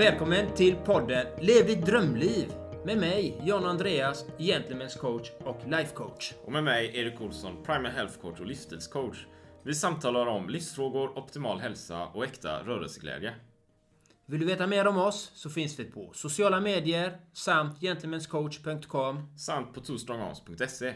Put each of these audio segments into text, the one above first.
Välkommen till podden Lev ditt drömliv med mig, John Andreas, Gentlemen's coach och life coach. Och med mig, Erik Olsson, Primal Health coach och livsstilscoach. Vi samtalar om livsfrågor, optimal hälsa och äkta rörelseglädje. Vill du veta mer om oss så finns vi på sociala medier samt gentlemanscoach.com. Samt på twostrongarms.se.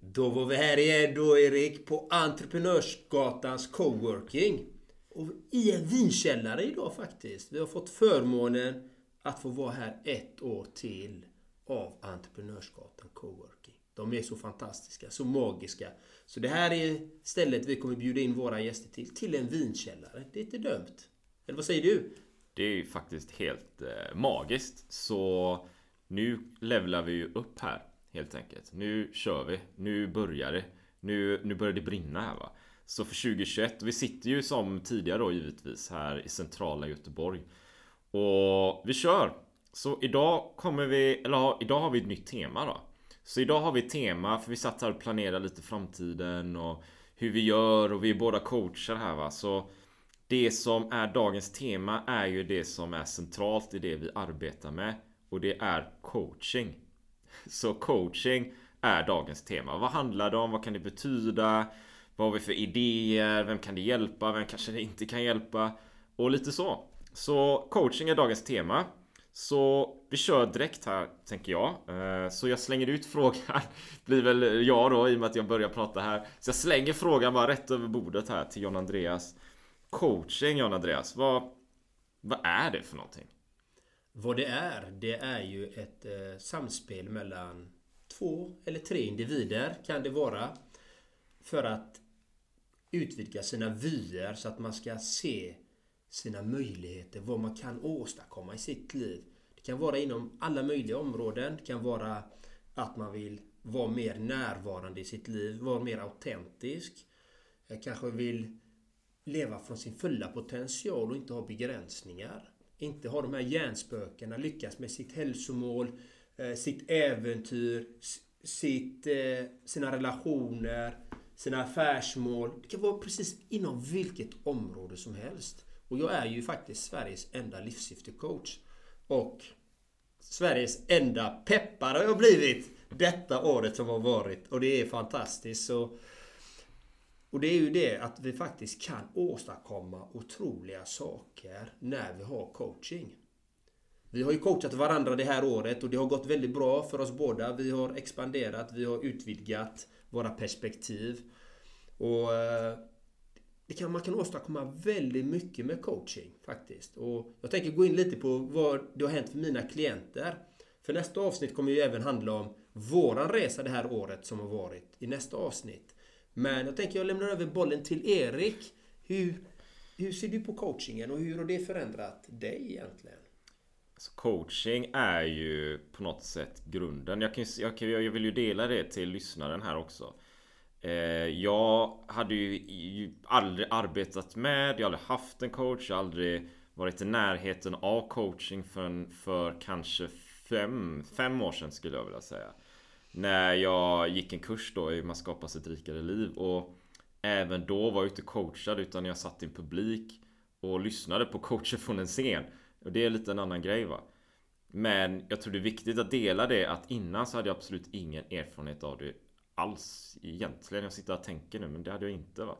Då var vi här igen då Erik på Entreprenörsgatans coworking. Och i en vinkällare idag faktiskt. Vi har fått förmånen att få vara här ett år till av Entreprenörsgatan Coworking. De är så fantastiska, så magiska. Så det här är stället vi kommer bjuda in våra gäster till. Till en vinkällare. Det är inte dumt. Eller vad säger du? Det är ju faktiskt helt eh, magiskt. Så nu levlar vi ju upp här helt enkelt. Nu kör vi. Nu börjar det. Nu, nu börjar det brinna här va. Så för 2021, vi sitter ju som tidigare då givetvis här i centrala Göteborg. Och vi kör! Så idag kommer vi, eller idag har vi ett nytt tema då. Så idag har vi ett tema, för vi satt här och planerade lite framtiden och hur vi gör och vi är båda coacher här va. Så det som är dagens tema är ju det som är centralt i det vi arbetar med. Och det är coaching. Så coaching är dagens tema. Vad handlar det om? Vad kan det betyda? Vad har vi för idéer? Vem kan det hjälpa? Vem kanske det inte kan hjälpa? Och lite så. Så coaching är dagens tema. Så vi kör direkt här, tänker jag. Eh, så jag slänger ut frågan. Blir väl jag då, i och med att jag börjar prata här. Så jag slänger frågan bara rätt över bordet här till John Andreas. Coaching, John Andreas. Vad, vad är det för någonting? Vad det är, det är ju ett eh, samspel mellan två eller tre individer kan det vara. För att utvidga sina vyer så att man ska se sina möjligheter, vad man kan åstadkomma i sitt liv. Det kan vara inom alla möjliga områden. Det kan vara att man vill vara mer närvarande i sitt liv, vara mer autentisk. Jag kanske vill leva från sin fulla potential och inte ha begränsningar. Inte ha de här hjärnspökena, lyckas med sitt hälsomål, eh, sitt äventyr, sitt, eh, sina relationer, sina affärsmål. Det kan vara precis inom vilket område som helst. Och jag är ju faktiskt Sveriges enda livssyftecoach. Och Sveriges enda peppare har jag blivit detta året som har varit. Och det är fantastiskt. Så, och det är ju det att vi faktiskt kan åstadkomma otroliga saker när vi har coaching. Vi har ju coachat varandra det här året och det har gått väldigt bra för oss båda. Vi har expanderat, vi har utvidgat våra perspektiv. Och eh, det kan, man kan åstadkomma väldigt mycket med coaching faktiskt. Och jag tänker gå in lite på vad det har hänt för mina klienter. För nästa avsnitt kommer ju även handla om våran resa det här året som har varit i nästa avsnitt. Men jag tänker jag lämnar över bollen till Erik. Hur, hur ser du på coachingen och hur har det förändrat dig egentligen? Så coaching är ju på något sätt grunden. Jag, kan, jag, jag vill ju dela det till lyssnaren här också. Eh, jag hade ju aldrig arbetat med, jag har aldrig haft en coach, jag har aldrig varit i närheten av coaching för, för kanske fem, fem år sedan skulle jag vilja säga. När jag gick en kurs då i hur man skapar sig ett rikare liv och även då var jag inte coachad utan jag satt i en publik och lyssnade på coacher från en scen. Och det är lite en annan grej va. Men jag tror det är viktigt att dela det att innan så hade jag absolut ingen erfarenhet av det alls egentligen. Jag sitter och tänker nu men det hade jag inte va.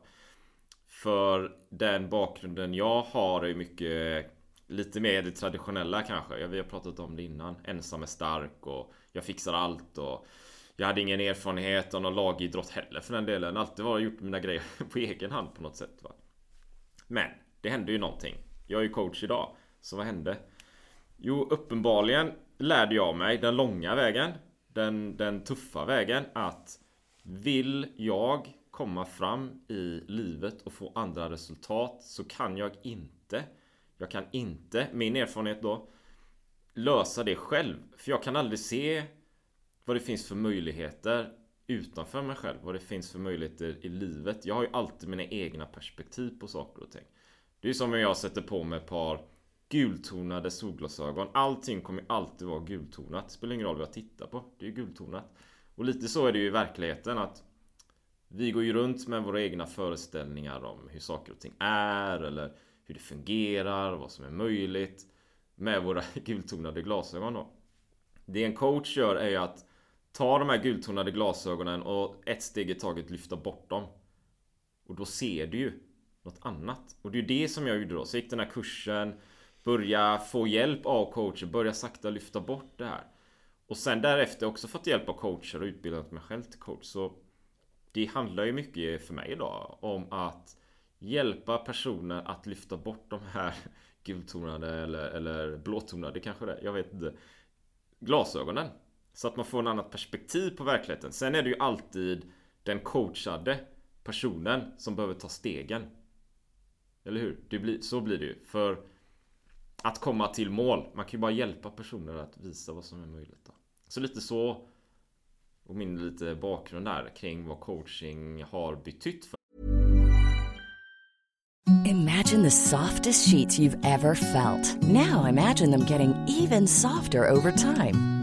För den bakgrunden jag har är mycket Lite mer det traditionella kanske. Vi har pratat om det innan. Ensam är stark och jag fixar allt och jag hade ingen erfarenhet av någon lagidrott heller för den delen. Alltid var gjort mina grejer på egen hand på något sätt. Va? Men det hände ju någonting. Jag är ju coach idag. Så vad hände? Jo, uppenbarligen lärde jag mig den långa vägen. Den, den tuffa vägen att vill jag komma fram i livet och få andra resultat så kan jag inte Jag kan inte, min erfarenhet då Lösa det själv För jag kan aldrig se Vad det finns för möjligheter Utanför mig själv Vad det finns för möjligheter i livet Jag har ju alltid mina egna perspektiv på saker och ting Det är som om jag sätter på mig ett par Gultonade solglasögon Allting kommer alltid vara gultonat Det spelar ingen roll vad jag tittar på Det är ju gultonat och lite så är det ju i verkligheten att vi går ju runt med våra egna föreställningar om hur saker och ting är eller hur det fungerar, vad som är möjligt. med våra gultonade glasögon då. Det en coach gör är ju att ta de här gultonade glasögonen och ett steg i taget lyfta bort dem. Och då ser du ju något annat. Och det är ju det som jag gjorde då. Så jag gick den här kursen, börja få hjälp av coacher, börja sakta lyfta bort det här. Och sen därefter också fått hjälp av coacher och utbildat mig själv till coach. Så det handlar ju mycket för mig idag om att hjälpa personer att lyfta bort de här gultonade eller, eller blåtonade kanske det Jag vet inte. Glasögonen. Så att man får en annat perspektiv på verkligheten. Sen är det ju alltid den coachade personen som behöver ta stegen. Eller hur? Det blir, så blir det ju. För att komma till mål. Man kan ju bara hjälpa personer att visa vad som är möjligt. Då. Så lite så. Och min lite bakgrund där kring vad coaching har betytt för Imagine the softest sheets you've ever felt. Now imagine them getting even softer over time.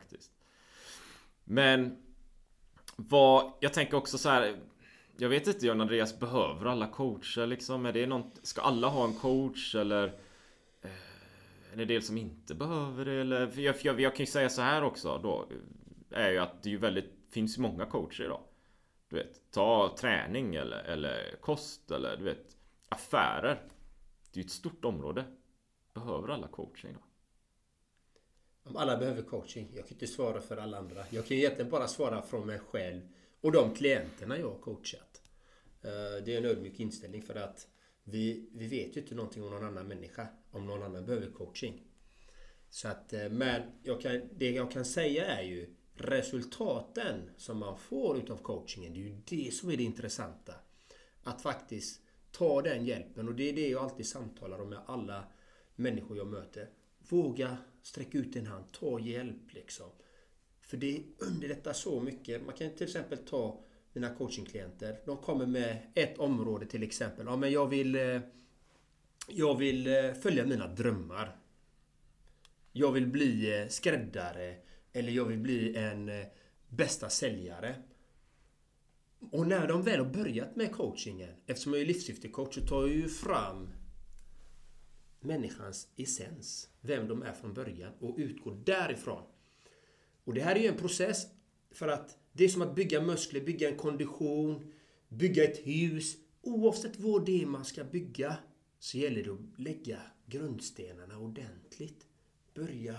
Faktiskt. Men vad, jag tänker också så här. Jag vet inte John Andreas, behöver alla coacher liksom? Är det något, ska alla ha en coach eller? Eh, är det en del som inte behöver det eller? För jag, för jag, jag kan ju säga så här också då. Är ju att det är ju väldigt, finns många coacher idag. Du vet, ta träning eller, eller kost eller du vet affärer. Det är ju ett stort område. Behöver alla coaching idag om alla behöver coaching. Jag kan inte svara för alla andra. Jag kan egentligen bara svara från mig själv och de klienterna jag har coachat. Eh, det är en ödmjuk inställning för att vi, vi vet ju inte någonting om någon annan människa. Om någon annan behöver coaching. Så att, eh, men jag kan, det jag kan säga är ju resultaten som man får utav coachingen. Det är ju det som är det intressanta. Att faktiskt ta den hjälpen och det är det jag alltid samtalar om med alla människor jag möter. Våga Sträck ut en hand, ta hjälp liksom. För det underlättar så mycket. Man kan till exempel ta mina coachingklienter. De kommer med ett område till exempel. Ja, men jag vill eh, Jag vill eh, följa mina drömmar. Jag vill bli eh, skräddare. Eller jag vill bli en bästa säljare. Och när de väl har börjat med coachingen, eftersom jag är livssyftecoach, så tar jag ju fram människans essens. Vem de är från början och utgår därifrån. Och det här är ju en process för att det är som att bygga muskler, bygga en kondition, bygga ett hus. Oavsett vad det är man ska bygga så gäller det att lägga grundstenarna ordentligt. Börja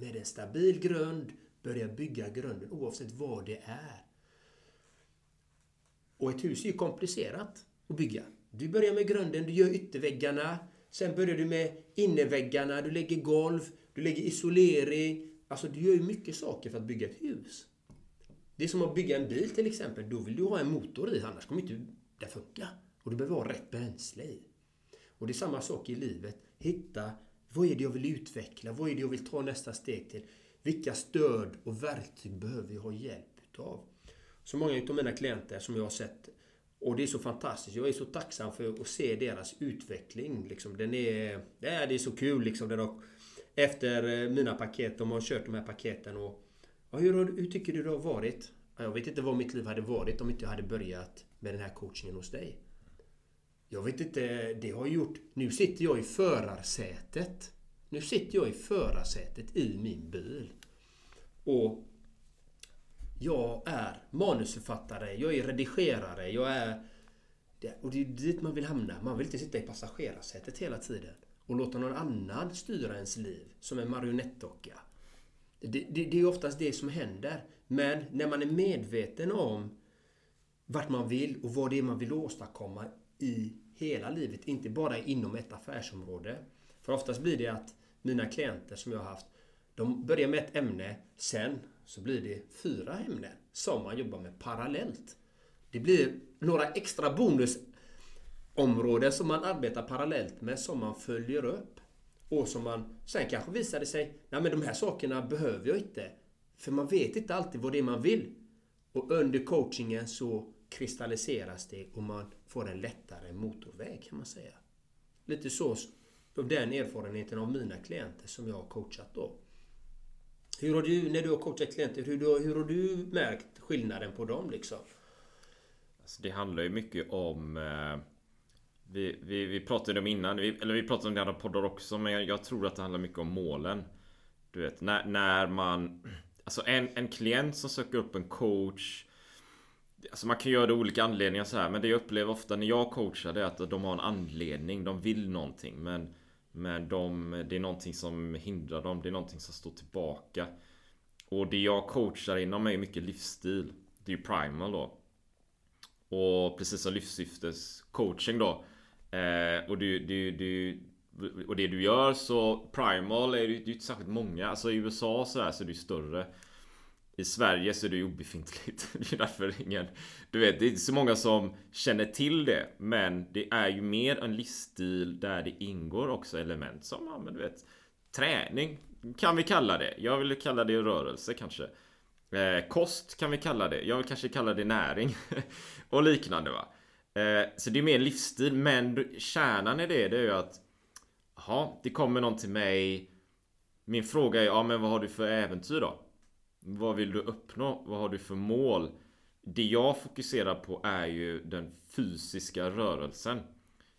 med en stabil grund, börja bygga grunden oavsett vad det är. Och ett hus är ju komplicerat att bygga. Du börjar med grunden, du gör ytterväggarna. Sen börjar du med innerväggarna, du lägger golv, du lägger isolering. Alltså du gör ju mycket saker för att bygga ett hus. Det är som att bygga en bil till exempel. Då vill du ha en motor i, annars kommer inte det funka. Och du behöver ha rätt bränsle i. Och det är samma sak i livet. Hitta, vad är det jag vill utveckla? Vad är det jag vill ta nästa steg till? Vilka stöd och verktyg behöver jag ha hjälp utav? Så många av mina klienter som jag har sett och det är så fantastiskt. Jag är så tacksam för att se deras utveckling. Liksom. Den är, det är så kul liksom. Den har, efter eh, mina paket, de har kört de här paketen och... Ja, hur, hur tycker du det har varit? Jag vet inte vad mitt liv hade varit om inte jag hade börjat med den här coachingen hos dig. Jag vet inte, det har gjort... Nu sitter jag i förarsätet. Nu sitter jag i förarsätet i min bil. Och jag är manusförfattare, jag är redigerare, jag är... Och det är dit man vill hamna. Man vill inte sitta i passagerarsätet hela tiden och låta någon annan styra ens liv som en marionettdocka. Det, det, det är oftast det som händer. Men när man är medveten om vart man vill och vad det är man vill åstadkomma i hela livet, inte bara inom ett affärsområde. För oftast blir det att mina klienter som jag har haft, de börjar med ett ämne, sen så blir det fyra ämnen som man jobbar med parallellt. Det blir några extra bonusområden som man arbetar parallellt med som man följer upp. Och som man sen kanske visar det sig, nej men de här sakerna behöver jag inte. För man vet inte alltid vad det är man vill. Och under coachingen så kristalliseras det och man får en lättare motorväg kan man säga. Lite så av den erfarenheten av mina klienter som jag har coachat då. Hur har du, när du har coachat klienter, hur, hur har du märkt skillnaden på dem liksom? Alltså det handlar ju mycket om eh, vi, vi, vi pratade om innan, vi, eller vi pratade om det i andra poddar också Men jag, jag, tror att det handlar mycket om målen Du vet, när, när man Alltså en, en klient som söker upp en coach Alltså man kan göra det av olika anledningar så här Men det jag upplever ofta när jag coachar det är att de har en anledning De vill någonting men men de, det är någonting som hindrar dem Det är någonting som står tillbaka. Och det jag coachar inom är mycket livsstil. Det är ju primal då. Och precis som livssyftes coaching då eh, Och du, du, du och det du gör så Primal är det ju inte särskilt många. Alltså i USA så, här, så är det ju större i Sverige så är det ju obefintligt. Det är därför ingen... Du vet, det är inte så många som känner till det. Men det är ju mer en livsstil där det ingår också element som, ja men du vet, träning kan vi kalla det. Jag vill kalla det rörelse kanske. Eh, kost kan vi kalla det. Jag vill kanske kalla det näring. och liknande va. Eh, så det är mer livsstil. Men kärnan i det, det är ju att... Ja, det kommer någon till mig. Min fråga är, ja men vad har du för äventyr då? Vad vill du uppnå? Vad har du för mål? Det jag fokuserar på är ju den fysiska rörelsen.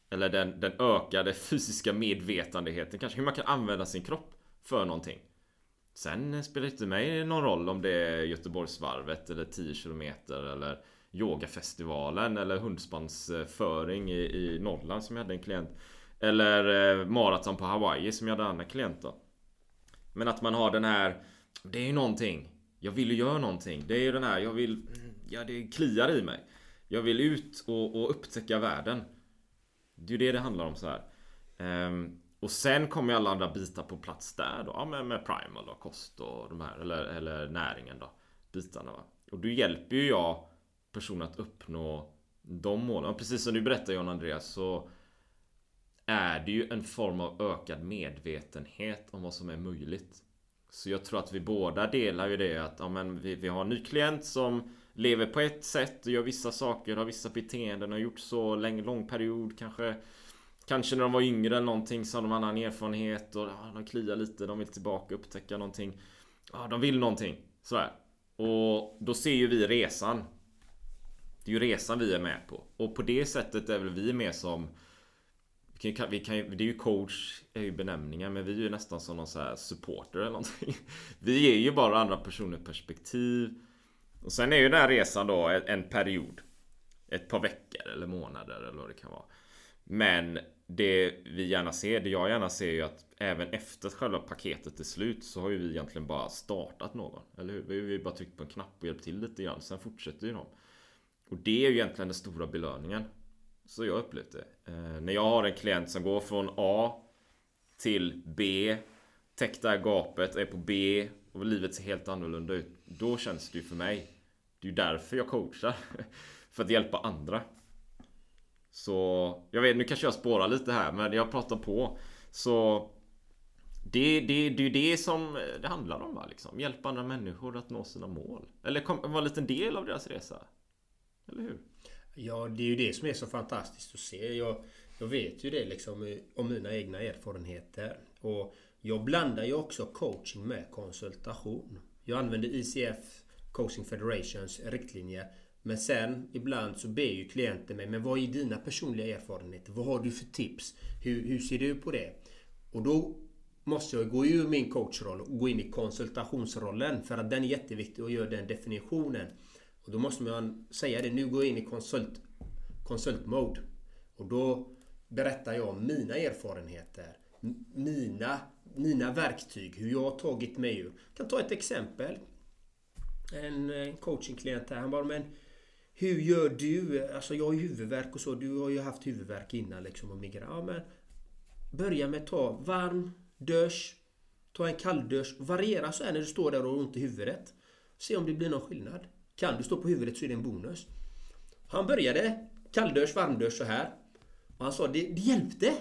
Eller den, den ökade fysiska medvetandeheten kanske. Hur man kan använda sin kropp för någonting. Sen spelar det inte mig någon roll om det är Göteborgsvarvet eller 10 km eller Yogafestivalen eller hundspansföring i, i Norrland som jag hade en klient. Eller eh, maraton på Hawaii som jag hade en annan klient då. Men att man har den här Det är ju någonting jag vill ju göra någonting. Det är ju den här, jag vill... Ja, det kliar i mig. Jag vill ut och, och upptäcka världen. Det är ju det det handlar om så här. Um, och sen kommer alla andra bitar på plats där då. Ja, med, med primal och kost och de här. Eller, eller näringen då. Bitarna va. Och då hjälper ju jag personen att uppnå de målen. Och precis som du berättade John Andreas så är det ju en form av ökad medvetenhet om vad som är möjligt. Så jag tror att vi båda delar ju det att ja, men vi, vi har en ny klient som lever på ett sätt och gör vissa saker, har vissa beteenden och gjort så länge, lång period kanske Kanske när de var yngre eller någonting så har de annan erfarenhet och ja, de kliar lite, de vill tillbaka upptäcka någonting. Ja, de vill någonting. Sådär Och då ser ju vi resan. Det är ju resan vi är med på. Och på det sättet är väl vi med som vi kan, vi kan, det är ju coach, är ju benämningen men vi är ju nästan som någon så här supporter eller någonting. Vi ger ju bara andra personer perspektiv. Och sen är ju den här resan då en period. Ett par veckor eller månader eller vad det kan vara. Men det vi gärna ser, det jag gärna ser är ju att även efter att själva paketet är slut så har ju vi egentligen bara startat någon. Eller hur? Vi har ju bara tryckt på en knapp och hjälpt till lite grann. Sen fortsätter ju de. Och det är ju egentligen den stora belöningen. Så jag upplevt det. Eh, när jag har en klient som går från A till B Täckta här gapet, är på B och livet ser helt annorlunda ut. Då känns det ju för mig. Det är ju därför jag coachar. för att hjälpa andra. Så jag vet, nu kanske jag spårar lite här men jag pratar på. Så det, det, det är ju det som det handlar om va? Liksom. Hjälpa andra människor att nå sina mål. Eller kom, vara en liten del av deras resa. Eller hur? Ja, det är ju det som är så fantastiskt att se. Jag, jag vet ju det liksom eh, om mina egna erfarenheter. Och jag blandar ju också coaching med konsultation. Jag använder ICF, Coaching Federations riktlinjer. Men sen ibland så ber ju klienten mig, men vad är dina personliga erfarenheter? Vad har du för tips? Hur, hur ser du på det? Och då måste jag gå ur min coachroll och gå in i konsultationsrollen. För att den är jätteviktig och göra den definitionen. Och då måste man säga det, nu går jag in i konsult, konsultmode. Och då berättar jag om mina erfarenheter. Mina, mina verktyg, hur jag har tagit mig ur. Jag kan ta ett exempel. En eh, coachingklient här, han bara men hur gör du? Alltså jag har ju huvudvärk och så. Du har ju haft huvudvärk innan liksom och migrän. Ja men Börja med att ta varm dusch. Ta en kalldusch. Variera så här när du står där och har ont i huvudet. Se om det blir någon skillnad. Kan du stå på huvudet så är det en bonus. Han började kalldusch, varmdusch så här. Och han sa det, det hjälpte.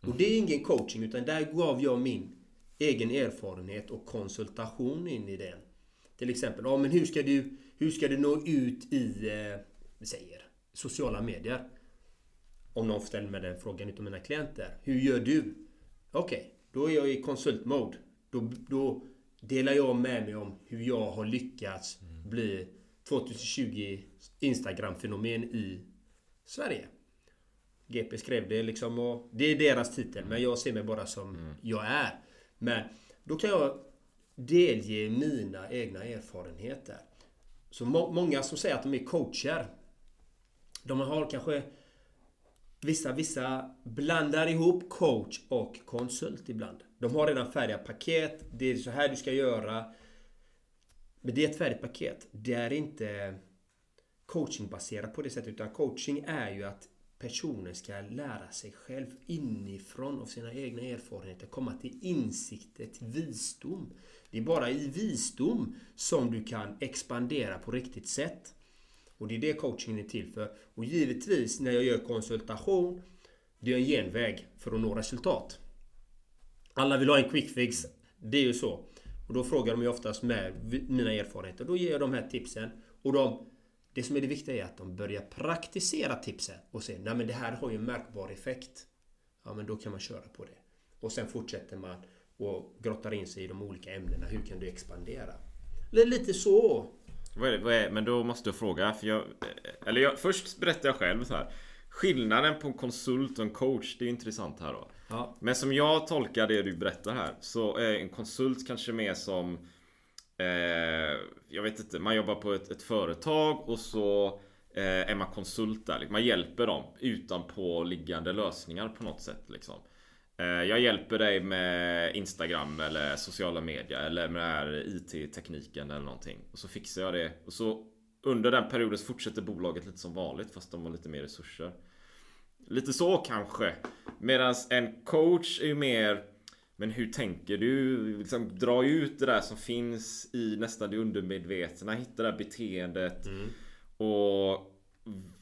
Och det är ingen coaching utan där gav jag min egen erfarenhet och konsultation in i den. Till exempel, ja men hur ska du, hur ska du nå ut i, eh, vi säger, sociala medier? Om någon ställer mig den frågan utav mina klienter. Hur gör du? Okej, okay, då är jag i konsultmode. Då, då delar jag med mig om hur jag har lyckats bli 2020 Instagram-fenomen i Sverige. GP skrev det liksom och det är deras titel men jag ser mig bara som mm. jag är. Men då kan jag delge mina egna erfarenheter. Så må många som säger att de är coacher. De har kanske Vissa, vissa blandar ihop coach och konsult ibland. De har redan färdiga paket. Det är så här du ska göra. Men det är ett färdigt paket. Det är inte coachingbaserat på det sättet. Utan coaching är ju att personen ska lära sig själv inifrån av sina egna erfarenheter. Komma till insikter, till visdom. Det är bara i visdom som du kan expandera på riktigt sätt. Och det är det coachingen är till för. Och givetvis när jag gör konsultation, det är en genväg för att nå resultat. Alla vill ha en quick fix. Det är ju så. Och då frågar de ju oftast med mina erfarenheter. Då ger jag de här tipsen. Och de, det som är det viktiga är att de börjar praktisera tipsen och säger Nej men det här har ju en märkbar effekt. Ja men då kan man köra på det. Och sen fortsätter man och grottar in sig i de olika ämnena. Hur kan du expandera? Lite så vad är vad är, men då måste jag fråga. För jag, eller jag, först berättar jag själv så här. Skillnaden på en konsult och en coach, det är intressant här då. Ja. Men som jag tolkar det du berättar här så är en konsult kanske mer som eh, Jag vet inte, man jobbar på ett, ett företag och så eh, är man konsult där. Liksom. Man hjälper dem utanpå liggande lösningar på något sätt liksom. Eh, jag hjälper dig med Instagram eller sociala medier eller med IT-tekniken eller någonting. Och så fixar jag det. Och så under den perioden så fortsätter bolaget lite som vanligt fast de har lite mer resurser. Lite så kanske. Medan en coach är ju mer Men hur tänker du? Liksom dra ut det där som finns i nästan det undermedvetna. Hitta det där beteendet. Mm. Och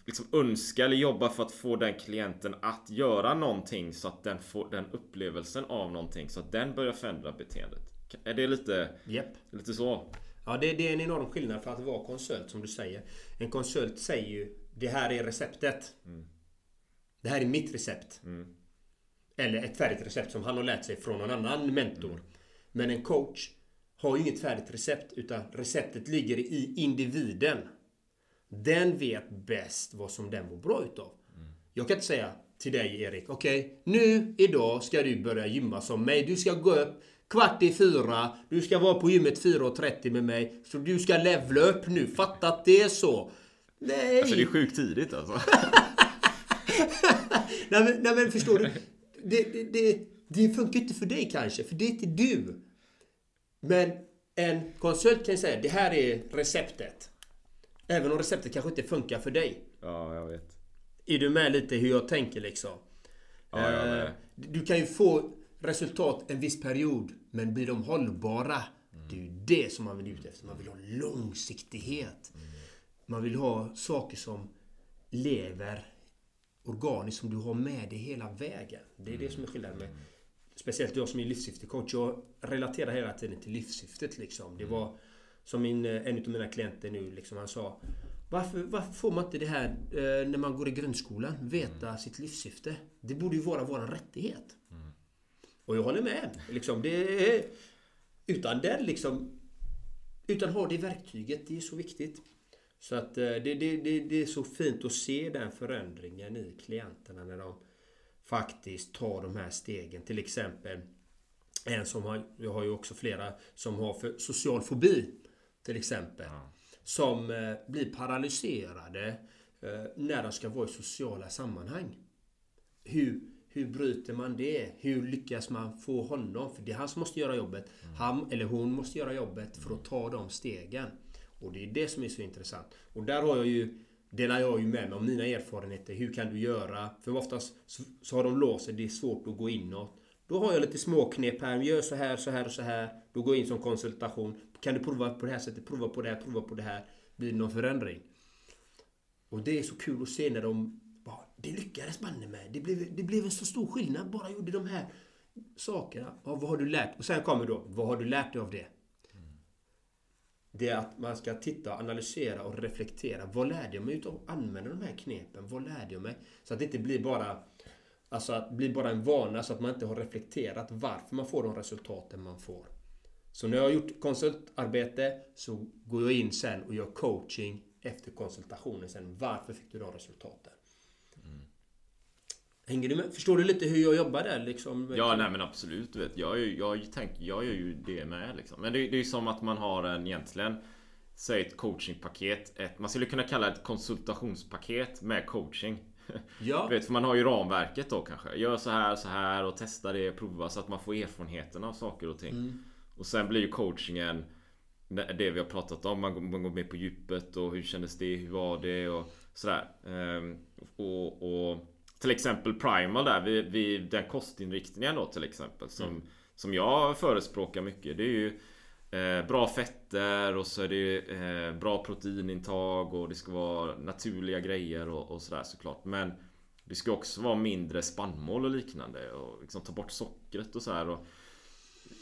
liksom önska eller jobba för att få den klienten att göra någonting så att den får den upplevelsen av någonting så att den börjar förändra beteendet. Är det lite, yep. lite så? Ja, det, det, är en enorm skillnad för att vara konsult som du säger. En konsult säger ju Det här är receptet. Mm. Det här är mitt recept. Mm. Eller ett färdigt recept som han har lärt sig från någon annan mentor. Mm. Men en coach har ju inget färdigt recept utan receptet ligger i individen. Den vet bäst vad som den mår bra utav. Mm. Jag kan inte säga till dig Erik, okej, okay, nu idag ska du börja gymma som mig. Du ska gå upp kvart i fyra. Du ska vara på gymmet 4.30 med mig. Så du ska levla upp nu. Fatta att det är så. Nej! Alltså det är sjukt tidigt alltså. nej, men, nej men förstår du? Det, det, det, det funkar inte för dig kanske, för det är inte du. Men en konsult kan säga, det här är receptet. Även om receptet kanske inte funkar för dig. Ja, jag vet. Är du med lite hur jag tänker liksom? Ja, jag med. Eh, du kan ju få resultat en viss period. Men blir de hållbara? Mm. Det är ju det som man vill ut efter. Man vill ha långsiktighet. Mm. Man vill ha saker som lever organiskt, som du har med dig hela vägen. Det är mm. det som är skillnaden med Speciellt jag som är livssyftecoach. Jag relaterar hela tiden till livssyftet liksom. Det var som min, eh, en av mina klienter nu liksom, han sa Varför, varför får man inte det här eh, när man går i grundskolan? Veta sitt livssyfte. Det borde ju vara vår rättighet. Och jag håller med. Liksom, det utan den liksom... Utan ha det verktyget, det är så viktigt. Så att eh, det, det, det, det är så fint att se den förändringen i klienterna när de faktiskt tar de här stegen. Till exempel en som har, jag har ju också flera som har för social fobi. Till exempel. Som eh, blir paralyserade eh, när de ska vara i sociala sammanhang. Hur, hur bryter man det? Hur lyckas man få honom? För det är han som måste göra jobbet. Han eller hon måste göra jobbet för att ta de stegen. Och det är det som är så intressant. Och där har jag ju Delar jag ju med mig av mina erfarenheter. Hur kan du göra? För oftast så, har de låst sig. Det är svårt att gå inåt. Då har jag lite småknep här. Gör så här, så här och så här. Då går jag in som konsultation. Kan du prova på det här sättet? Prova på det här, prova på det här. Blir det någon förändring? Och det är så kul att se när de bara, det lyckades banne med. Det blev, det blev en så stor skillnad. Bara gjorde de här sakerna. Ja, vad har du lärt Och sen kommer då, vad har du lärt dig av det? Det är att man ska titta, analysera och reflektera. Vad lärde jag mig utav att använda de här knepen? Vad lärde jag mig? Så att det inte blir bara Alltså att bli bara en vana så att man inte har reflekterat varför man får de resultaten man får. Så när jag har gjort konsultarbete så går jag in sen och gör coaching efter konsultationen sen. Varför fick du de resultaten? Hänger du med? Förstår du lite hur jag jobbar där liksom? Ja, nej men absolut. Vet. Jag, ju- jag, tänk, jag gör ju det med liksom. Men det, det är ju som att man har en egentligen Säg ett coachingpaket. Ett, man skulle kunna kalla det ett konsultationspaket med coaching. Ja. Vet, för man har ju ramverket då kanske. Gör så här, så här och testa det, prova så att man får erfarenheterna av saker och ting. Och sen blir ju coachingen det vi har pratat om. Man går, man går med på djupet och hur kändes det? Hur var det? Och sådär. Ehm, och, och till exempel Primal där, vid, vid den kostinriktningen då till exempel. Som, som jag förespråkar mycket. Det är ju eh, bra fetter och så är det eh, bra proteinintag och det ska vara naturliga grejer och, och sådär såklart. Men det ska också vara mindre spannmål och liknande och liksom ta bort sockret och så här. Och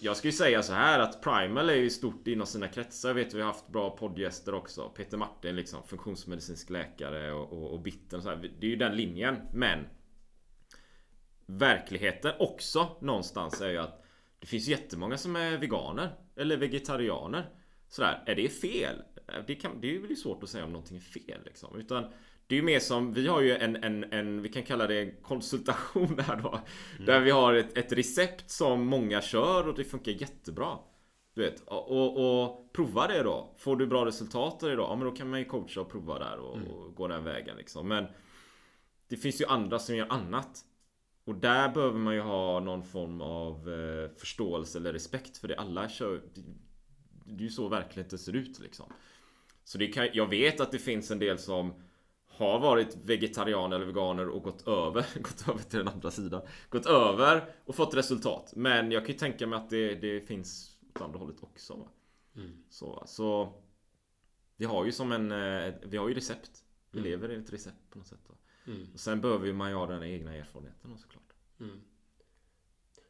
jag ska ju säga så här att Primal är ju stort inom sina kretsar. Jag vet vi har haft bra poddgäster också. Peter Martin liksom, funktionsmedicinsk läkare och, och, och Bitten och så här. Det är ju den linjen. Men Verkligheten också någonstans är ju att Det finns jättemånga som är veganer Eller vegetarianer Sådär, är det fel? Det, kan, det är väl svårt att säga om någonting är fel liksom Utan det är ju mer som, vi har ju en, en, en vi kan kalla det en konsultation här då. Där vi har ett, ett recept som många kör och det funkar jättebra. Du vet, och, och, prova det då. Får du bra resultat av det då? Ja men då kan man ju coacha och prova där och, och gå den vägen liksom. Men Det finns ju andra som gör annat. Och där behöver man ju ha någon form av eh, förståelse eller respekt för det. Alla kör... Det, det är ju så verkligheten ser ut liksom. Så det kan, jag vet att det finns en del som har varit vegetarianer eller veganer och gått över, gått över till den andra sidan. Gått över och fått resultat. Men jag kan ju tänka mig att det, det finns åt andra hållet också. Va? Så, så Vi har ju som en, eh, vi har ju recept. Vi lever i ett recept på något sätt. Va? Och sen behöver man ju ha den egna erfarenheten såklart.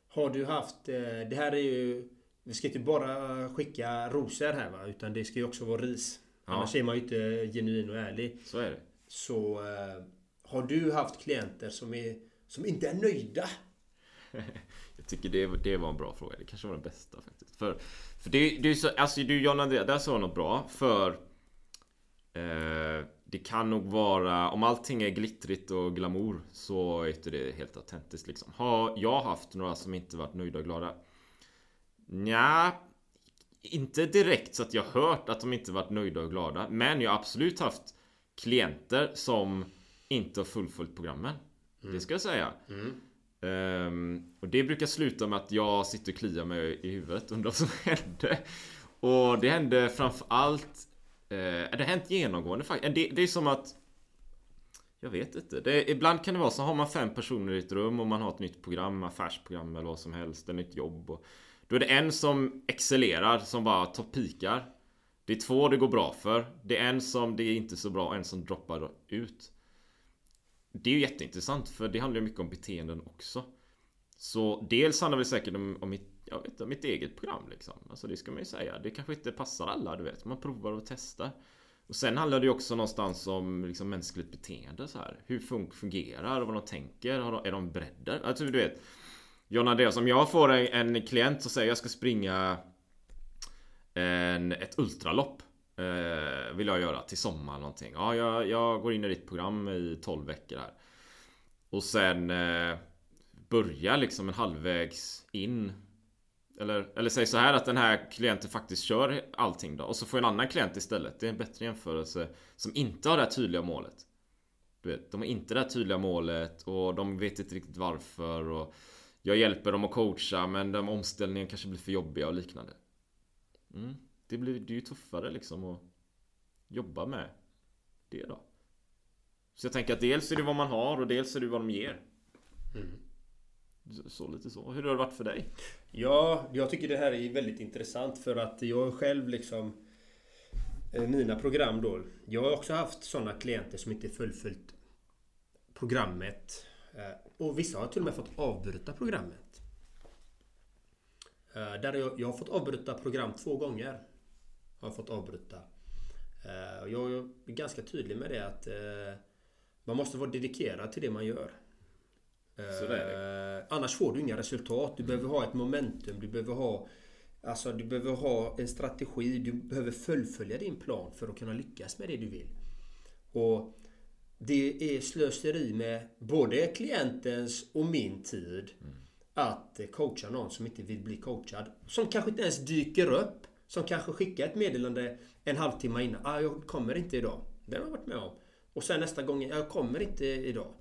Har du haft... eh, Det här är ju... Vi ska inte bara skicka rosor här va? Utan det ska ju också vara ris. Ja. Annars är man ju inte genuin och ärlig. Så är det. Så... eh, Har du haft klienter som, är, som inte är nöjda? Jag tycker det, det var en bra fråga. Det kanske var den bästa faktiskt. För, för det, det är så, alltså du John Andrea, där sa något bra. För eh, det kan nog vara, om allting är glittrigt och glamour så är inte det helt autentiskt liksom. Har jag haft några som inte varit nöjda och glada? Nja, inte direkt så att jag hört att de inte varit nöjda och glada. Men jag har absolut haft klienter som inte har fullföljt programmen. Det ska jag säga. Ehm, och det brukar sluta med att jag sitter och kliar mig i huvudet undrar vad som hände. Och det hände framför allt eh, Det har hänt genomgående faktiskt. Det, det är som att Jag vet inte. Det, ibland kan det vara så har man fem personer i ett rum och man har ett nytt program, affärsprogram eller vad som helst, ett nytt jobb. Och, då är det en som excellerar, som bara toppikar. Det är två det går bra för. Det är en som det är inte så bra och en som droppar ut. Det är ju jätteintressant för det handlar ju mycket om beteenden också. Så dels handlar det säkert om, om mitt, jag vet, om mitt eget program liksom. Alltså det ska man ju säga. Det kanske inte passar alla du vet. Man provar och testar. Och sen handlar det ju också någonstans om liksom mänskligt beteende så här. Hur fun fungerar, vad de tänker, Har de, är de beredda? Alltså du vet John Andreas, om jag får en, en klient som säger jag ska springa en, ett ultralopp eh, Vill jag göra till sommar någonting. Ja, jag, jag går in i ditt program i 12 veckor här. Och sen eh, börjar liksom en halvvägs in eller, eller säg så här att den här klienten faktiskt kör allting då och så får en annan klient istället. Det är en bättre jämförelse som inte har det här tydliga målet. Du vet, de har inte det här tydliga målet och de vet inte riktigt varför och jag hjälper dem att coacha men de omställningen kanske blir för jobbiga och liknande. Mm. Det blir det är ju tuffare liksom att jobba med det då. Så jag tänker att dels är det vad man har och dels är det vad de ger. Mm. Så lite så. Hur har det varit för dig? Ja, jag tycker det här är väldigt intressant för att jag själv liksom eh, Mina program då. Jag har också haft sådana klienter som inte fullföljt programmet. Eh, och vissa har till och med fått avbryta programmet. Eh, där jag, jag har fått avbryta program två gånger. Har fått avbryta. Jag är ganska tydlig med det att man måste vara dedikerad till det man gör. Eh, annars får du inga resultat. Du behöver ha ett momentum. Du behöver ha Alltså du behöver ha en strategi. Du behöver fullfölja din plan för att kunna lyckas med det du vill. Och Det är slöseri med både klientens och min tid mm att eh, coacha någon som inte vill bli coachad. Som kanske inte ens dyker upp. Som kanske skickar ett meddelande en halvtimme innan. Ah, jag kommer inte idag. Det har jag varit med om. Och sen nästa gång, jag kommer inte idag.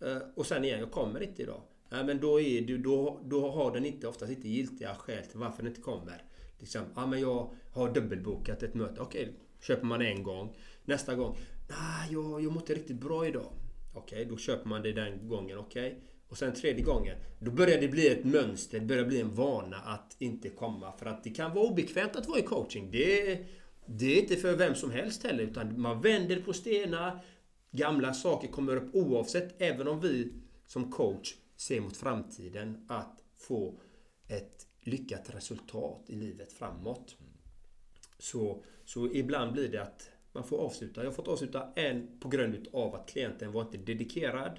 Eh, och sen igen, jag kommer inte idag. Nej, men då, är du, då, då har den inte, oftast inte giltiga skäl till varför den inte kommer. Liksom, ja men jag har dubbelbokat ett möte. Okej, köper man en gång. Nästa gång, nej jag, jag mår inte riktigt bra idag. Okej, då köper man det den gången. Okej. Och sen tredje gången, då börjar det bli ett mönster, det börjar bli en vana att inte komma. För att det kan vara obekvämt att vara i coaching. Det, det är inte för vem som helst heller, utan man vänder på stenar. Gamla saker kommer upp oavsett, även om vi som coach ser mot framtiden att få ett lyckat resultat i livet framåt. Så, så ibland blir det att man får avsluta. Jag har fått avsluta en på grund av att klienten var inte dedikerad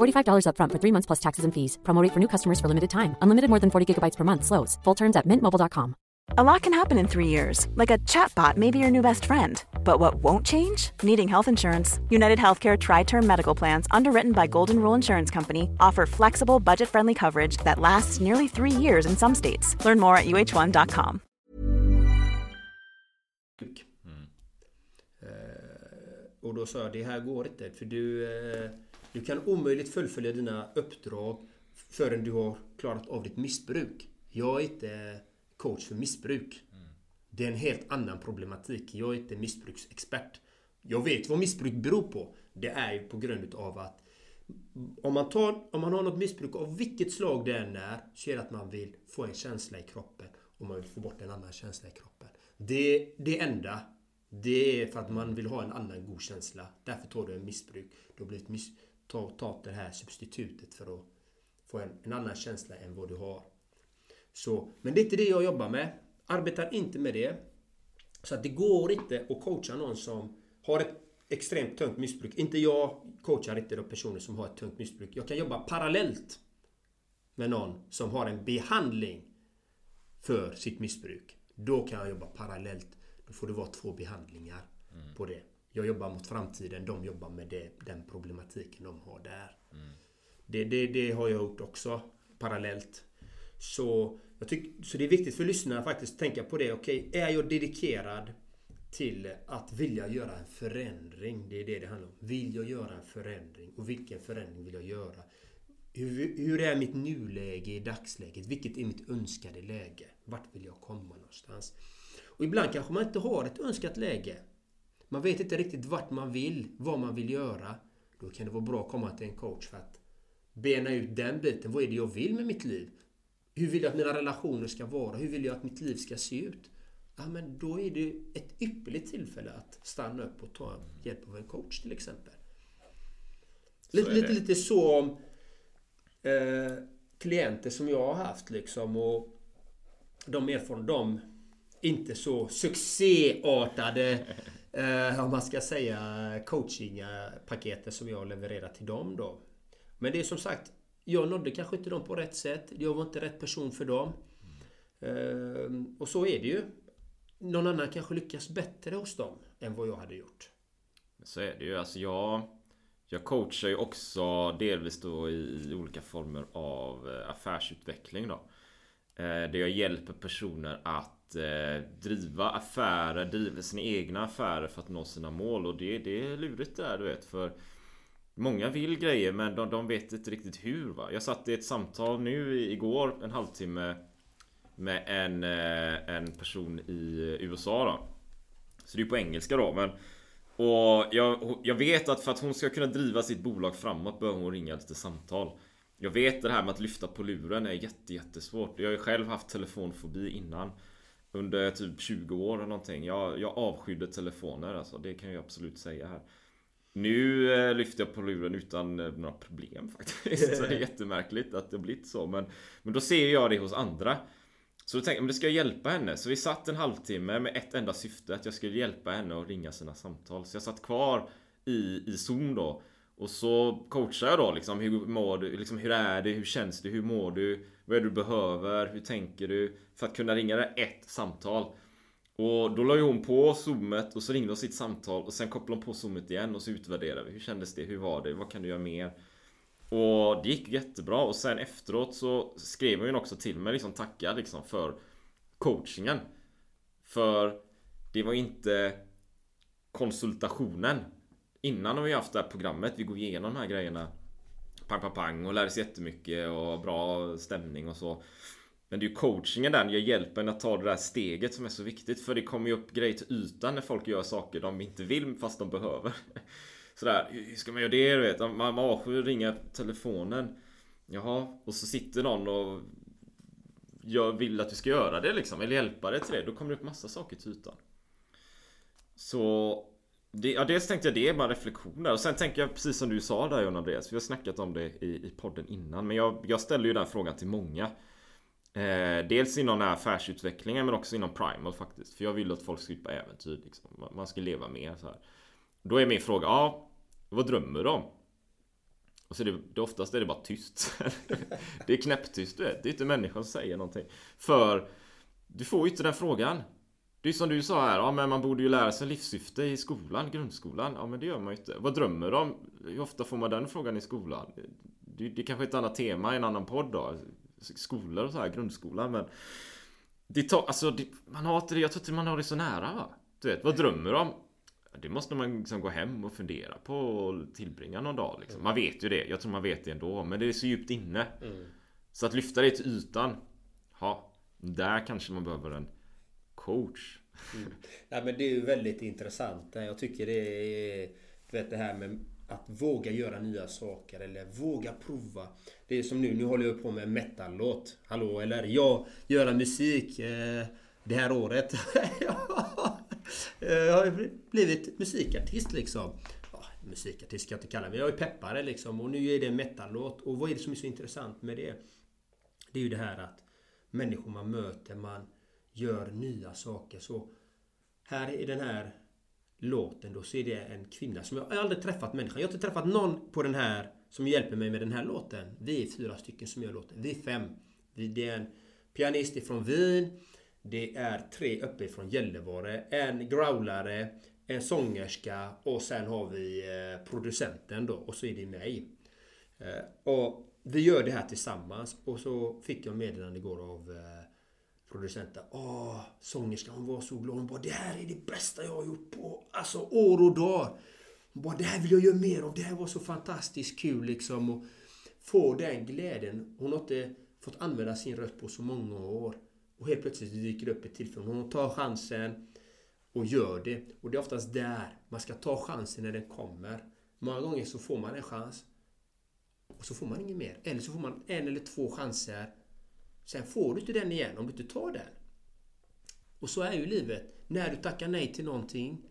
$45 upfront for three months plus taxes and fees. Promo for new customers for limited time. Unlimited more than 40 gigabytes per month. Slows. Full terms at mintmobile.com. A lot can happen in three years. Like a chatbot may be your new best friend but what won't change? Needing health insurance. United Healthcare Tri Term Medical Plans, underwritten by Golden Rule Insurance Company, offer flexible, budget friendly coverage that lasts nearly three years in some states. Learn more at uh1.com. Mm. och då sa jag, det här går inte. För du, uh, du kan omöjligt fullfölja dina uppdrag förrän du har klarat av ditt missbruk. Jag är inte coach för missbruk. Det är en helt annan problematik. Jag är inte missbruksexpert. Jag vet vad missbruk beror på. Det är ju på grund av att om man, tar, om man har något missbruk av vilket slag det än är så är det att man vill få en känsla i kroppen och man vill få bort en annan känsla i kroppen. Det, det enda det är för att man vill ha en annan god känsla. Därför tar du en missbruk. Du har blivit miss, ta, ta det här substitutet för att få en, en annan känsla än vad du har. Så, men det är inte det jag jobbar med. Arbetar inte med det. Så att det går inte att coacha någon som har ett extremt tungt missbruk. Inte jag coachar inte de personer som har ett tungt missbruk. Jag kan jobba parallellt med någon som har en behandling för sitt missbruk. Då kan jag jobba parallellt. Då får det vara två behandlingar mm. på det. Jag jobbar mot framtiden, de jobbar med det, den problematiken de har där. Mm. Det, det, det har jag gjort också parallellt. Så jag tycker, så det är viktigt för lyssnarna att faktiskt tänka på det. Okej, okay, är jag dedikerad till att vilja göra en förändring? Det är det det handlar om. Vill jag göra en förändring? Och vilken förändring vill jag göra? Hur, hur är mitt nuläge i dagsläget? Vilket är mitt önskade läge? Vart vill jag komma någonstans? Och ibland kanske man inte har ett önskat läge. Man vet inte riktigt vart man vill, vad man vill göra. Då kan det vara bra att komma till en coach för att bena ut den biten. Vad är det jag vill med mitt liv? Hur vill jag att mina relationer ska vara? Hur vill jag att mitt liv ska se ut? Ja, men då är det ett ypperligt tillfälle att stanna upp och ta hjälp av en coach till exempel. Lite, lite, lite så om eh, klienter som jag har haft liksom och de erfarenheter, de inte så succéartade eh, om man ska säga coachingpaketet som jag levererar till dem då. Men det är som sagt, jag nådde kanske inte dem på rätt sätt. Jag var inte rätt person för dem. Eh, och så är det ju. Någon annan kanske lyckas bättre hos dem än vad jag hade gjort. Så är det ju. Alltså jag... Jag coachar ju också delvis då i olika former av eh, affärsutveckling då. Eh, där jag hjälper personer att eh, driva affärer, driva sina egna affärer för att nå sina mål. Och det, det är lurigt det där du vet. För Många vill grejer men de, de vet inte riktigt hur va. Jag satt i ett samtal nu igår en halvtimme Med en, eh, en person i USA då. Så det är på engelska då men och jag, jag vet att för att hon ska kunna driva sitt bolag framåt behöver hon ringa lite samtal. Jag vet det här med att lyfta på luren är jätte, jättesvårt. Jag har ju själv haft telefonfobi innan. Under typ 20 år eller någonting. Jag, jag avskydde telefoner alltså. Det kan jag absolut säga här. Nu eh, lyfter jag på luren utan eh, några problem faktiskt. Så det är jättemärkligt att det blivit så. Men, men då ser jag det hos andra. Så då tänkte jag, men det ska jag hjälpa henne. Så vi satt en halvtimme med ett enda syfte. Att jag skulle hjälpa henne att ringa sina samtal. Så jag satt kvar i, i Zoom då. Och så coachar jag då liksom. Hur mår du? Liksom, hur är det? Hur känns det? Hur mår du? Vad är det du behöver? Hur tänker du? För att kunna ringa det ett samtal. Och då la ju hon på zoomet och så ringde hon sitt samtal och sen kopplade hon på zoomet igen och så utvärderade vi. Hur kändes det? Hur var det? Vad kan du göra mer? Och det gick jättebra och sen efteråt så skrev hon också till mig liksom Tacka liksom för coachingen. För det var inte konsultationen. Innan har vi haft det här programmet, vi går igenom de här grejerna. Pang, pang, pang och lär sig jättemycket och bra stämning och så. Men det är ju coachingen där, jag hjälper en att ta det där steget som är så viktigt. För det kommer ju upp grejer till ytan när folk gör saker de inte vill fast de behöver. Sådär, hur ska man göra det du vet? Man avskyr att ringa telefonen. Jaha, och så sitter någon och jag vill att du ska göra det liksom, eller hjälpa dig till det. Då kommer det upp massa saker till ytan. Så det, ja, dels tänkte jag det är bara reflektioner och sen tänker jag precis som du sa där John Andreas Vi har snackat om det i, i podden innan Men jag, jag ställer ju den frågan till många eh, Dels inom den här affärsutvecklingen men också inom Primal faktiskt För jag vill att folk ska ut på äventyr liksom. Man ska leva mer så här. Då är min fråga, ja vad drömmer du om? Och så är det, det oftast är det bara tyst. det är knäpptyst du vet. Det är inte människan som säger någonting. För du får ju inte den frågan. Det är som du sa här, ja men man borde ju lära sig livssyfte i skolan, grundskolan. Ja men det gör man ju inte. Vad drömmer du om? Hur ofta får man den frågan i skolan? Det, det är kanske är ett annat tema i en annan podd då. Skolor och så här, grundskolan men... Det tar, alltså, det, man har inte det, jag tror inte man har det så nära va? Du vet, vad drömmer du om? Det måste man liksom gå hem och fundera på och tillbringa någon dag liksom. Man vet ju det, jag tror man vet det ändå Men det är så djupt inne mm. Så att lyfta det till ytan Ja, där kanske man behöver en coach mm. Ja men det är ju väldigt intressant Jag tycker det är Du vet det här med att våga göra nya saker eller våga prova. Det är som nu, nu håller jag på med en metal-låt. Hallå, eller jag göra musik eh, det här året. Eh, jag har blivit musikartist liksom. Ja, musikartist ska jag inte kalla mig. Jag är peppare liksom. Och nu är det en metal-låt. Och vad är det som är så intressant med det? Det är ju det här att människor man möter, man gör nya saker. Så här i den här låten då så är det en kvinna som jag, jag har aldrig träffat människan. Jag har inte träffat någon på den här som hjälper mig med den här låten. Vi är fyra stycken som gör låten. Vi är fem. Det är en pianist ifrån Wien. Det är tre uppe ifrån Gällivare. En growlare, en sångerska och sen har vi eh, producenten då och så är det mig. Eh, och vi gör det här tillsammans och så fick jag meddelande igår av eh, producenten. Åh, sångerskan hon var så glad. Hon bara det här är det bästa jag har gjort på alltså år och dag. Hon bara det här vill jag göra mer av. Det här var så fantastiskt kul liksom. Och få den glädjen. Hon har inte fått använda sin röst på så många år. Och helt plötsligt dyker det upp ett tillfälle. Hon tar chansen. och gör det. Och det är oftast där man ska ta chansen när den kommer. Många gånger så får man en chans och så får man ingen mer. Eller så får man en eller två chanser. Sen får du inte den igen om du inte tar den. Och så är ju livet. När du tackar nej till någonting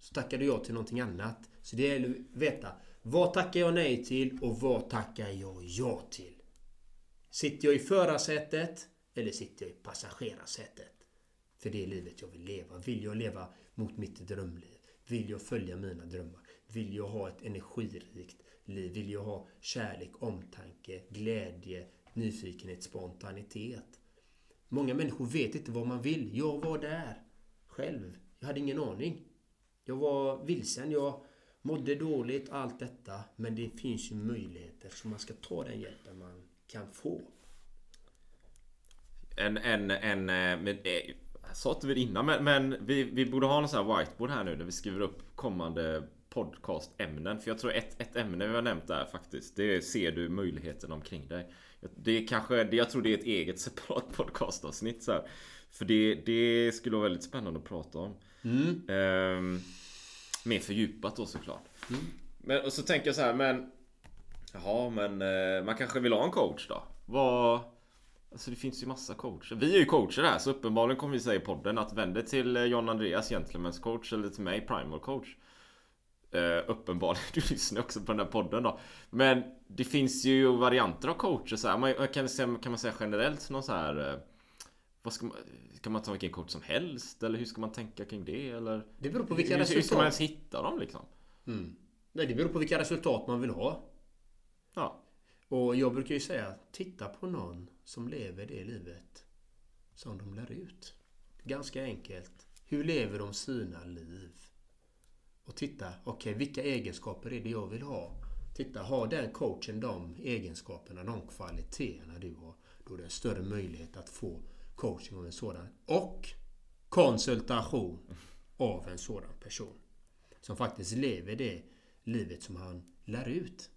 så tackar du ja till någonting annat. Så det gäller att veta vad tackar jag nej till och vad tackar jag ja till? Sitter jag i förarsätet eller sitter jag i passagerarsätet? För det är livet jag vill leva. Vill jag leva mot mitt drömliv? Vill jag följa mina drömmar? Vill jag ha ett energirikt liv? Vill jag ha kärlek, omtanke, glädje, nyfikenhet, spontanitet? Många människor vet inte vad man vill. Jag var där själv. Jag hade ingen aning. Jag var vilsen. Jag mådde dåligt, allt detta. Men det finns ju möjligheter. Så man ska ta den hjälpen man kan få. En, en, en, eh, Men eh, jag sa inte det innan men, men vi, vi borde ha en sån här whiteboard här nu där vi skriver upp kommande podcastämnen. För jag tror ett, ett ämne vi har nämnt där faktiskt. Det är ser du möjligheten omkring dig. Det är kanske, jag tror det är ett eget separat podcastavsnitt så här. För det, det skulle vara väldigt spännande att prata om. Mm. Ehm, mer fördjupat då såklart. Mm. Men, och så tänker jag så här, men... Jaha, men eh, man kanske vill ha en coach då? Vad... Alltså det finns ju massa coacher. Vi är ju coacher här så uppenbarligen kommer vi säga i podden att vänd dig till eh, John Andreas Gentlemen's coach eller till mig Primal coach. Uh, uppenbarligen, du lyssnar också på den här podden då. Men det finns ju varianter av coacher så här. Man, kan, säga, kan man säga generellt någon så här... Uh, vad ska man, kan man ta vilken coach som helst? Eller hur ska man tänka kring det? Eller, det beror på vilka hur, resultat. Hur ska man ens hitta dem liksom? Mm. Nej, det beror på vilka resultat man vill ha. Ja. Och jag brukar ju säga, titta på någon som lever det livet som de lär ut. Ganska enkelt. Hur lever de sina liv? Och titta, okej, okay, vilka egenskaper är det jag vill ha? Titta, har den coachen de egenskaperna, de kvaliteterna du har? Då är det en större möjlighet att få coaching av en sådan. Och konsultation av en sådan person. Som faktiskt lever det livet som han lär ut.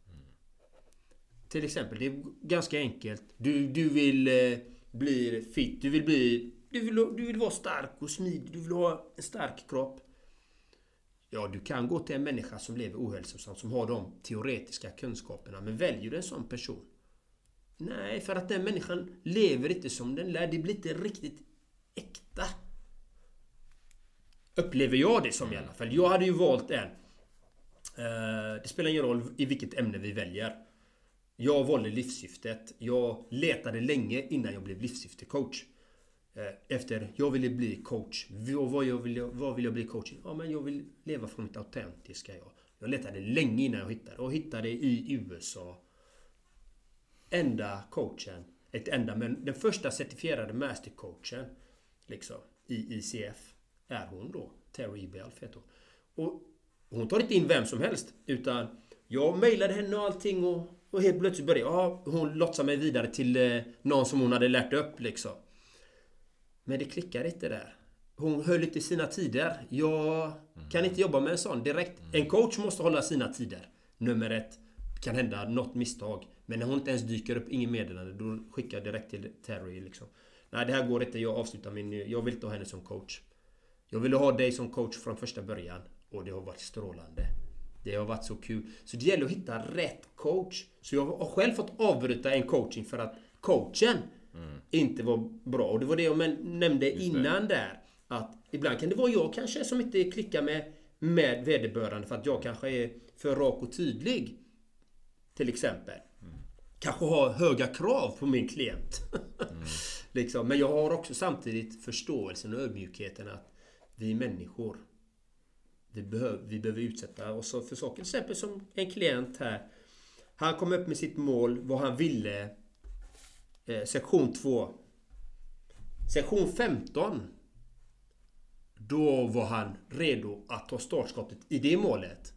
Till exempel, det är ganska enkelt. Du, du vill eh, bli fit, du vill bli... Du vill, du vill vara stark och smidig, du vill ha en stark kropp. Ja, du kan gå till en människa som lever ohälsosamt, som har de teoretiska kunskaperna. Men väljer du en sån person? Nej, för att den människan lever inte som den lär. Det blir inte riktigt äkta. Upplever jag det som i alla fall. Jag hade ju valt en. Eh, det spelar ingen roll i vilket ämne vi väljer. Jag valde livssyftet. Jag letade länge innan jag blev livssyftecoach. Eh, efter, jag ville bli coach. Vad, jag vill, vad vill jag bli coach Ja, men jag vill leva från mitt autentiska jag. Jag letade länge innan jag hittade. Och hittade i USA. Enda coachen. Ett enda, men den första certifierade mastercoachen. Liksom. I ICF. Är hon då. Terry Belf heter hon. Och hon tar inte in vem som helst. Utan jag mejlade henne och allting och och helt plötsligt började jag. hon lotsade mig vidare till eh, någon som hon hade lärt upp liksom. Men det klickade inte där. Hon höll inte sina tider. Jag kan inte jobba med en sån direkt. En coach måste hålla sina tider. Nummer ett. Kan hända något misstag. Men när hon inte ens dyker upp, ingen meddelande, då skickar jag direkt till Terry liksom. Nej, det här går inte. Jag avslutar min... Jag vill inte ha henne som coach. Jag ville ha dig som coach från första början. Och det har varit strålande. Det har varit så kul. Så det gäller att hitta rätt coach. Så jag har själv fått avbryta en coaching för att coachen mm. inte var bra. Och det var det jag nämnde Just innan det. där. Att ibland kan det vara jag kanske som inte klickar med, med vederbörande för att jag kanske är för rak och tydlig. Till exempel. Mm. Kanske har höga krav på min klient. Mm. liksom. Men jag har också samtidigt förståelsen och ödmjukheten att vi är människor. Vi behöver, vi behöver utsätta oss för saker. Till exempel som en klient här. Han kom upp med sitt mål, vad han ville. Eh, sektion 2. Sektion 15. Då var han redo att ta startskottet i det målet.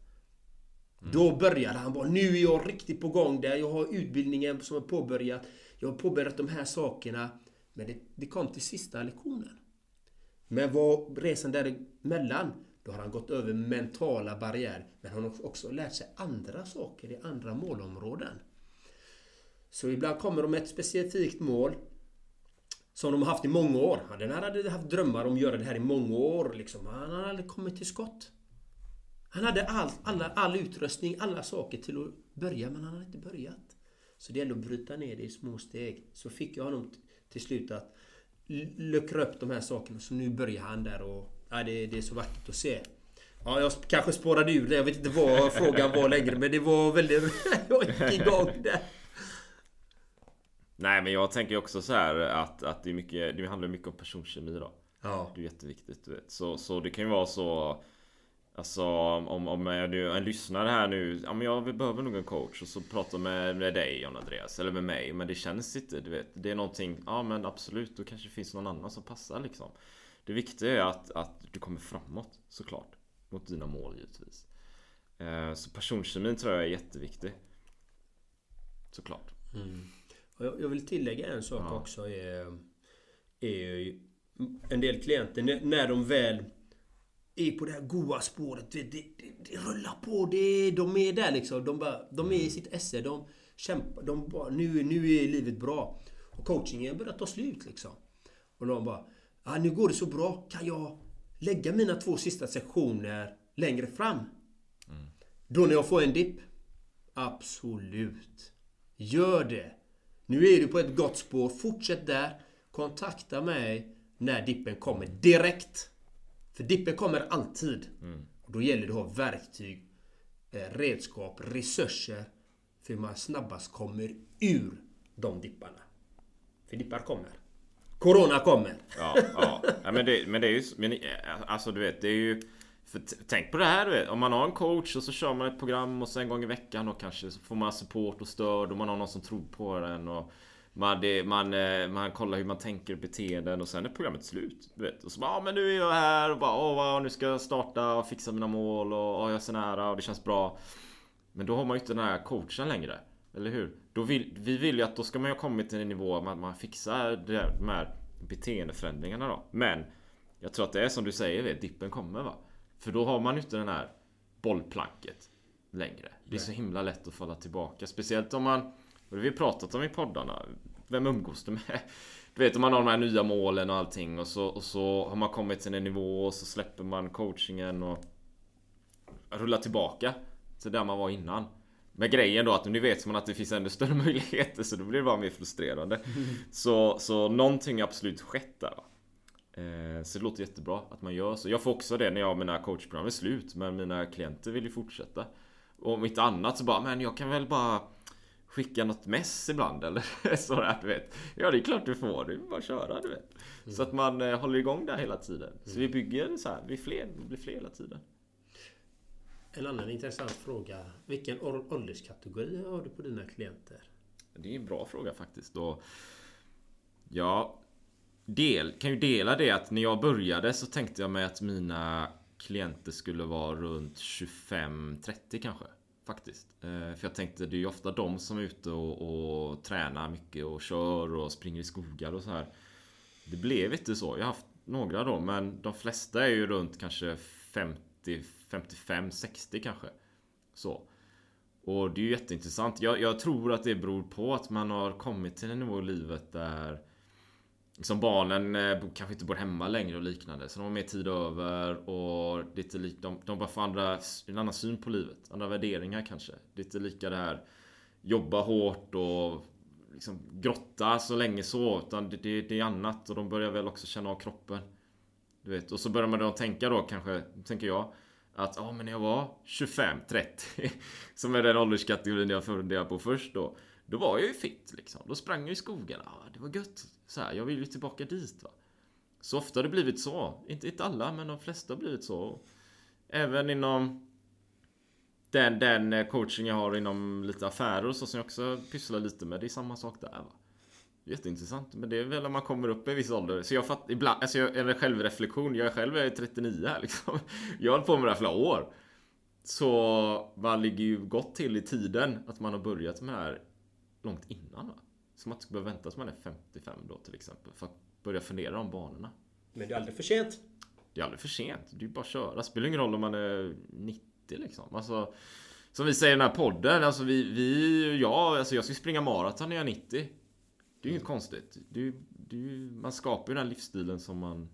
Mm. Då började han bara, nu är jag riktigt på gång där. Jag har utbildningen som är påbörjat. Jag har påbörjat de här sakerna. Men det, det kom till sista lektionen. Men vad resan däremellan då har han gått över mentala barriärer. Men han har också lärt sig andra saker i andra målområden. Så ibland kommer de med ett specifikt mål. Som de har haft i många år. Den här hade haft drömmar om att göra det här i många år. Liksom. Han hade aldrig kommit till skott. Han hade all, alla, all utrustning, alla saker till att börja, men han hade inte börjat. Så det gäller att bryta ner det i små steg. Så fick jag honom till slut att luckra upp de här sakerna. Så nu börjar han där och ja, det, det är så vackert att se. Ja, jag kanske spårade ur det. Jag vet inte vad frågan var längre, men det var väldigt... jag gick igång där. Nej men jag tänker också så här att, att det, är mycket, det handlar mycket om personkemi då. Ja. Det är jätteviktigt du vet. Så, så det kan ju vara så Alltså om, om du en lyssnare här nu Ja men jag behöver nog en coach och så pratar med, med dig John Andreas Eller med mig Men det känns inte du vet Det är någonting Ja men absolut Då kanske det finns någon annan som passar liksom Det viktiga är att, att du kommer framåt såklart Mot dina mål givetvis eh, Så personkemin tror jag är jätteviktig Såklart mm. Jag vill tillägga en sak ja. också är, är En del klienter när de väl är på det här goa spåret. Det, det, det, rullar på. Det, de är där liksom. De, bara, de är i sitt esse. De kämpar. De bara, nu, nu är livet bra. Och coachingen börjar ta slut liksom. Och de bara, ah, nu går det så bra. Kan jag lägga mina två sista sektioner längre fram? Mm. Då när jag får en dipp? Absolut. Gör det. Nu är du på ett gott spår. Fortsätt där. Kontakta mig när dippen kommer direkt. För dippen kommer alltid. Mm. Då gäller det att ha verktyg, eh, redskap, resurser för hur man snabbast kommer ur de dipparna. För dippar kommer. Corona kommer. Ja, ja. ja men, det, men det är ju... Men, eh, alltså du vet, det är ju... För tänk på det här du vet. Om man har en coach och så kör man ett program och så en gång i veckan och kanske så får man support och stöd och man har någon som tror på den och man, det, man, eh, man kollar hur man tänker och beteenden och sen är programmet slut. Du vet. Och så bara, ja men nu är jag här och bara, åh wow, nu ska jag starta och fixa mina mål och oh, jag är så nära och det känns bra. Men då har man ju inte den här coachen längre. Eller hur? Då vill, vi vill ju att då ska man ju ha kommit till en nivå att man, man fixar det, de här beteendeförändringarna då. Men jag tror att det är som du säger, vet, dippen kommer va. För då har man ju inte den här bollplanket längre. Det är så himla lätt att falla tillbaka. Speciellt om man och det har vi pratat om i poddarna. Vem umgås du med? Du vet om man har de här nya målen och allting och så, och så har man kommit till en nivå och så släpper man coachingen och rullar tillbaka till där man var innan. Med grejen då att nu vet man att det finns ännu större möjligheter så då blir det bara mer frustrerande. Så, så någonting har absolut skett där. Va? Eh, så det låter jättebra att man gör så. Jag får också det när jag mina coachprogram är slut men mina klienter vill ju fortsätta. Och om inte annat så bara, men jag kan väl bara skicka något mess ibland eller sådär du vet. Ja det är klart du får, är bara köra du vet. Mm. Så att man eh, håller igång där hela tiden. Så vi bygger så här, vi, fler, vi blir fler hela tiden. En annan intressant fråga. Vilken ålderskategori har du på dina klienter? Det är en bra fråga faktiskt. Och ja, del, kan ju dela det att när jag började så tänkte jag mig att mina klienter skulle vara runt 25-30 kanske. Faktiskt. Eh, för jag tänkte det är ju ofta de som är ute och, och tränar mycket och kör och springer i skogar och så här. Det blev inte så. Jag har haft några då men de flesta är ju runt kanske 50, 55, 60 kanske. Så. Och det är ju jätteintressant. Jag, jag tror att det beror på att man har kommit till en nivå i livet där liksom barnen eh, kanske inte bor hemma längre och liknande. Så de har mer tid över och lite lik, de, de bara får andra, en annan syn på livet. Andra värderingar kanske. Det är inte lika det här jobba hårt och liksom grotta så länge så. Utan det, det, det är annat och de börjar väl också känna av kroppen. Du vet, och så börjar man då tänka då kanske, tänker jag. Att ja, men när jag var 25-30 Som är den ålderskategorin jag funderar på först då Då var jag ju fit liksom. Då sprang jag i skogen. Ja, det var gött. Så här, jag vill ju tillbaka dit va. Så ofta har det blivit så. Inte, inte alla, men de flesta har blivit så. Även inom den, den eh, coaching jag har inom lite affärer och så som jag också pysslar lite med. Det är samma sak där va. Jätteintressant. Men det är väl när man kommer upp i en viss ålder. Så jag fattar ibland, alltså jag, eller självreflektion. Jag själv är 39 här liksom. Jag har hållit på med det här flera år. Så man ligger ju gott till i tiden att man har börjat med det här långt innan va. Som att man ska behöva vänta tills man är 55 då till exempel. För att börja fundera om banorna. Men det är aldrig för sent. Det är aldrig för sent. Det är bara att köra. Det spelar ingen roll om man är 90 liksom. Alltså, som vi säger i den här podden. Alltså vi, vi jag, alltså jag ska springa maraton när jag är 90. Det är ju inget konstigt. Det, det, man skapar ju den livsstilen som man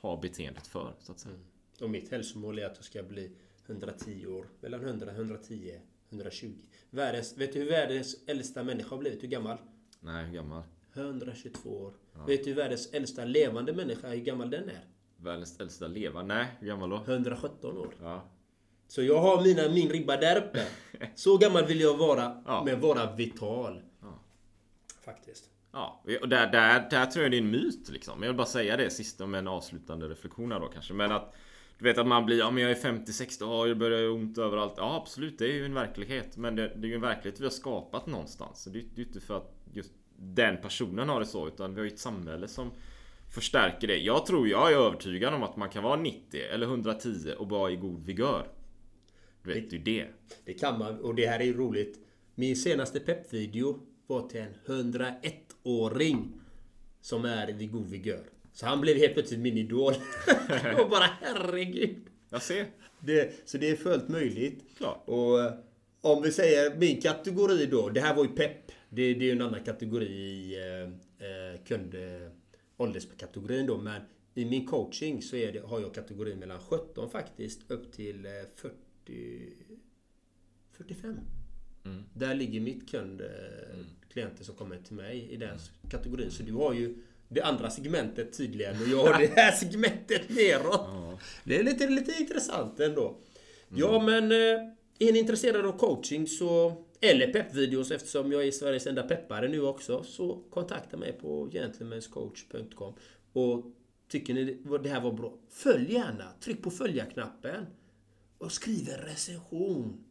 har beteendet för, så att säga. Mm. Och mitt hälsomål är att jag ska bli 110 år. Mellan 100, 110, 120. Världens, vet du hur världens äldsta människa har blivit? Hur gammal? Nej, hur gammal? 122 år. Vet du hur världens äldsta levande människa, hur gammal den är? Världens äldsta leva? Nej, hur gammal då? 117 år. Ja. Så jag har mina, min ribba där uppe. Så gammal vill jag vara, Ja. men vara vital. Ja. Faktiskt. Ja, och där, där, där tror jag det är en myt liksom. Jag vill bara säga det sista med en avslutande reflektion här då kanske. Men att du vet att man blir, ja men jag är 50-60 det jag börjar göra ont överallt. Ja absolut, det är ju en verklighet. Men det, det är ju en verklighet vi har skapat någonstans. Så det, det är ju inte för att just den personen har det så. Utan vi har ju ett samhälle som förstärker det. Jag tror, jag är övertygad om att man kan vara 90 eller 110 och vara i god vigör. Du vet, det är ju det. Det kan man, och det här är ju roligt. Min senaste peppvideo var till en 101-åring som är vid god vigör. Så han blev helt plötsligt min idol. och bara herregud. Jag ser. Det, så det är fullt möjligt. Klart. Och eh, om vi säger min kategori då. Det här var ju pepp. Det, det är ju en annan kategori i eh, eh, kund... Eh, ålderskategorin då. Men i min coaching så det, har jag kategorin mellan 17 faktiskt upp till eh, 40... 45. Där ligger mitt kund, eh, klienter som kommer till mig i den kategorin. Så du har ju det andra segmentet tydligen och jag har det här segmentet neråt. Det är lite, lite intressant ändå. Ja men eh, är ni intresserade av coaching så eller peppvideos eftersom jag är Sveriges enda peppare nu också så kontakta mig på gentlemanscoach.com och tycker ni det här var bra följ gärna, tryck på följa-knappen och skriv en recension.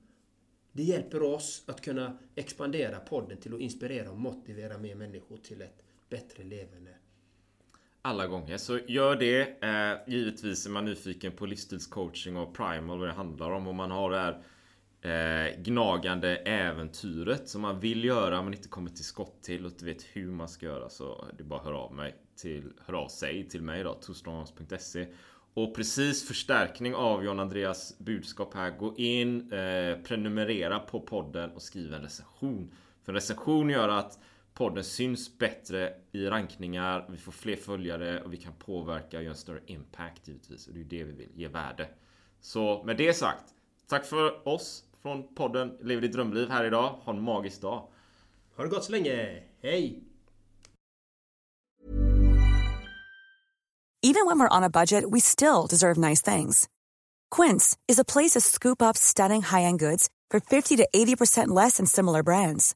Det hjälper oss att kunna expandera podden till att inspirera och motivera mer människor till ett bättre levande. Alla gånger. Så gör det. Eh, givetvis är man nyfiken på livsstilscoaching och primal vad det handlar om. Om man har det här eh, gnagande äventyret som man vill göra men inte kommer till skott till och inte vet hur man ska göra. Så det är bara att höra av mig till, hör av sig till mig då, tostronghouse.se. Och precis förstärkning av John Andreas budskap här. Gå in, eh, prenumerera på podden och skriv en recension. För en recension gör att podden syns bättre i rankningar, vi får fler följare och vi kan påverka och göra en större impact givetvis. Och det är det vi vill, ge värde. Så med det sagt, tack för oss från podden Lever ditt drömliv här idag. Ha en magisk dag. Ha det gott så länge! Hej! Even when we're on a budget, we still deserve nice things. Quince is a place to scoop up stunning high-end goods for 50 to 80% less than similar brands.